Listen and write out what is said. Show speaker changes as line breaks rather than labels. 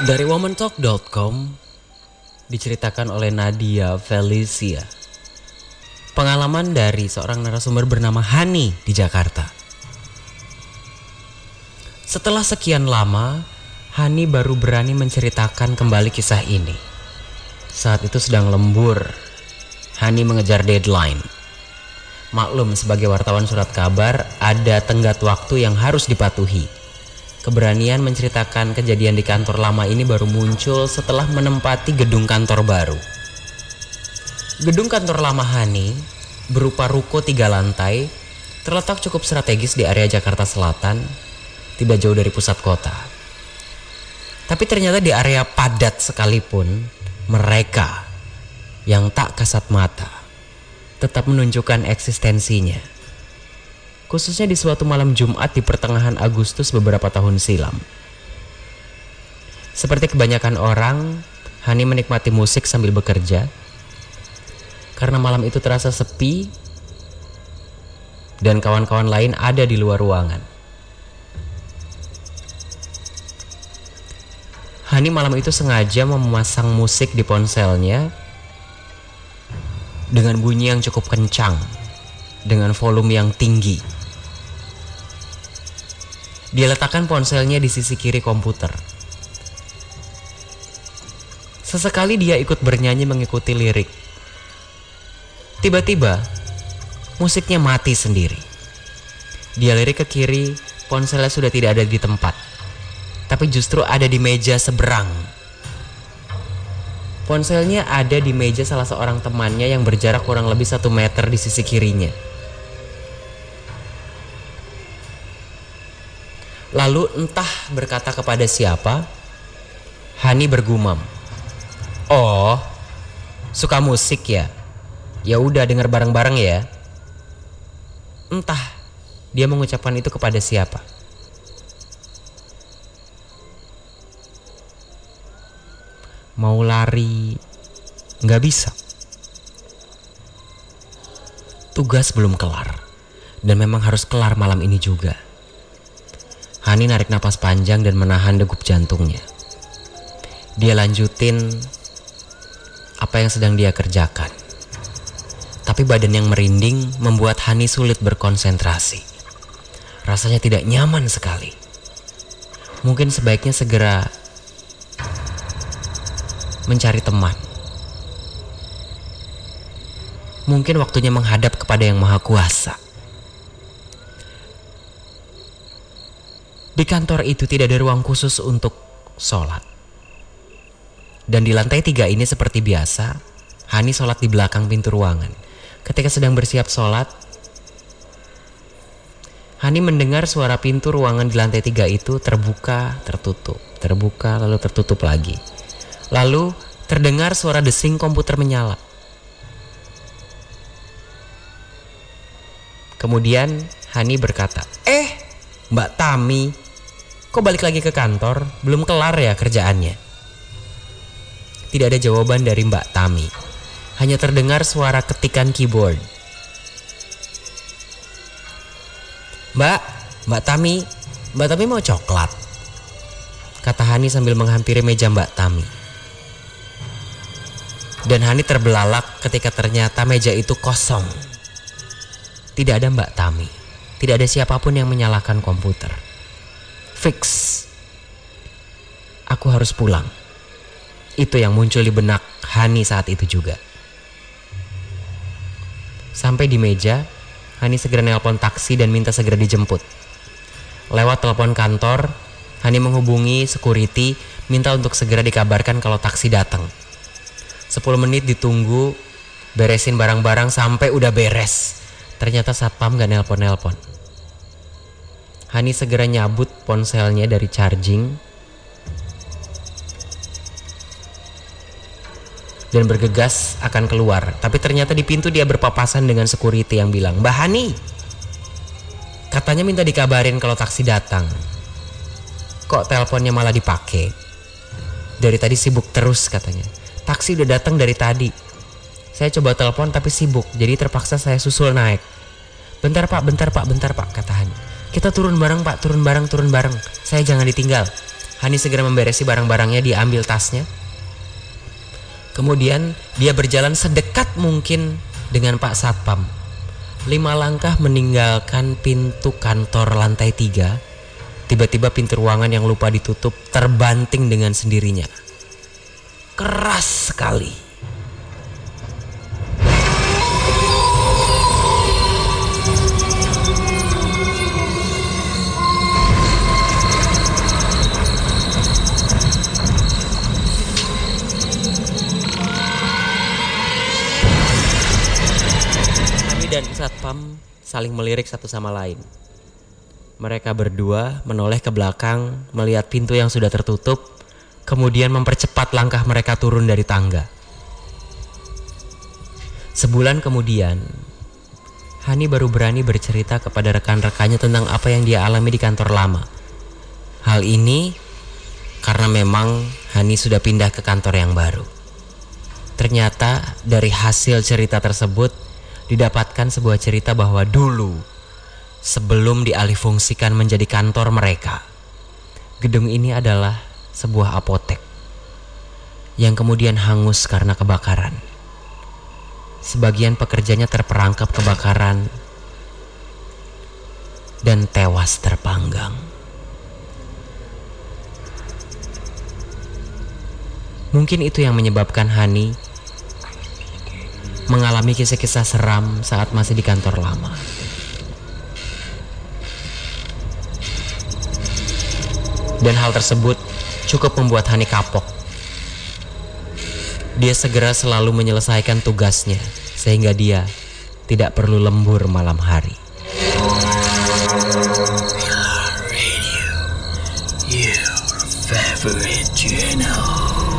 Dari womantalk.com diceritakan oleh Nadia Felicia. Pengalaman dari seorang narasumber bernama Hani di Jakarta. Setelah sekian lama, Hani baru berani menceritakan kembali kisah ini. Saat itu sedang lembur, Hani mengejar deadline. Maklum sebagai wartawan surat kabar, ada tenggat waktu yang harus dipatuhi. Keberanian menceritakan kejadian di kantor lama ini baru muncul setelah menempati gedung kantor baru. Gedung kantor lama Hani berupa ruko tiga lantai terletak cukup strategis di area Jakarta Selatan, tidak jauh dari pusat kota. Tapi ternyata di area padat sekalipun, mereka yang tak kasat mata tetap menunjukkan eksistensinya khususnya di suatu malam Jumat di pertengahan Agustus beberapa tahun silam. Seperti kebanyakan orang, Hani menikmati musik sambil bekerja karena malam itu terasa sepi dan kawan-kawan lain ada di luar ruangan. Hani malam itu sengaja memasang musik di ponselnya dengan bunyi yang cukup kencang, dengan volume yang tinggi. Dia letakkan ponselnya di sisi kiri komputer. Sesekali dia ikut bernyanyi mengikuti lirik. Tiba-tiba, musiknya mati sendiri. Dia lirik ke kiri, ponselnya sudah tidak ada di tempat. Tapi justru ada di meja seberang. Ponselnya ada di meja salah seorang temannya yang berjarak kurang lebih satu meter di sisi kirinya. Lalu entah berkata kepada siapa, Hani bergumam. Oh, suka musik ya? Ya udah dengar bareng-bareng ya. Entah dia mengucapkan itu kepada siapa. Mau lari, nggak bisa. Tugas belum kelar, dan memang harus kelar malam ini juga. Hani narik napas panjang dan menahan degup jantungnya. Dia lanjutin apa yang sedang dia kerjakan. Tapi badan yang merinding membuat Hani sulit berkonsentrasi. Rasanya tidak nyaman sekali. Mungkin sebaiknya segera mencari teman. Mungkin waktunya menghadap kepada Yang Maha Kuasa. Di kantor itu tidak ada ruang khusus untuk sholat. Dan di lantai tiga ini seperti biasa, Hani sholat di belakang pintu ruangan. Ketika sedang bersiap sholat, Hani mendengar suara pintu ruangan di lantai tiga itu terbuka, tertutup, terbuka, lalu tertutup lagi. Lalu terdengar suara desing komputer menyala. Kemudian Hani berkata, "Eh, Mbak Tami, Kok balik lagi ke kantor? Belum kelar ya kerjaannya? Tidak ada jawaban dari Mbak Tami. Hanya terdengar suara ketikan keyboard. Mbak, Mbak Tami, Mbak Tami mau coklat? Kata Hani sambil menghampiri meja Mbak Tami. Dan Hani terbelalak ketika ternyata meja itu kosong. Tidak ada Mbak Tami. Tidak ada siapa pun yang menyalakan komputer fix. Aku harus pulang. Itu yang muncul di benak Hani saat itu juga. Sampai di meja, Hani segera nelpon taksi dan minta segera dijemput. Lewat telepon kantor, Hani menghubungi security minta untuk segera dikabarkan kalau taksi datang. 10 menit ditunggu, beresin barang-barang sampai udah beres. Ternyata satpam gak nelpon-nelpon. Hani segera nyabut ponselnya dari charging dan bergegas akan keluar. Tapi ternyata di pintu dia berpapasan dengan security yang bilang, Mbak Hani, katanya minta dikabarin kalau taksi datang. Kok teleponnya malah dipakai? Dari tadi sibuk terus katanya. Taksi udah datang dari tadi. Saya coba telepon tapi sibuk, jadi terpaksa saya susul naik. Bentar pak, bentar pak, bentar pak, kata Hani. Kita turun bareng pak, turun bareng, turun bareng. Saya jangan ditinggal. Hani segera memberesi barang-barangnya, diambil tasnya. Kemudian dia berjalan sedekat mungkin dengan Pak Satpam. Lima langkah meninggalkan pintu kantor lantai tiga. Tiba-tiba pintu ruangan yang lupa ditutup terbanting dengan sendirinya. Keras sekali. Dan Satpam saling melirik satu sama lain. Mereka berdua menoleh ke belakang, melihat pintu yang sudah tertutup, kemudian mempercepat langkah mereka turun dari tangga. Sebulan kemudian, Hani baru berani bercerita kepada rekan-rekannya tentang apa yang dia alami di kantor lama. Hal ini karena memang Hani sudah pindah ke kantor yang baru. Ternyata dari hasil cerita tersebut, didapatkan sebuah cerita bahwa dulu sebelum dialihfungsikan menjadi kantor mereka, gedung ini adalah sebuah apotek yang kemudian hangus karena kebakaran. Sebagian pekerjanya terperangkap kebakaran dan tewas terpanggang. Mungkin itu yang menyebabkan Hani mengalami kisah-kisah seram saat masih di kantor lama. Dan hal tersebut cukup membuat Hani kapok. Dia segera selalu menyelesaikan tugasnya sehingga dia tidak perlu lembur malam hari. Radio, your favorite channel.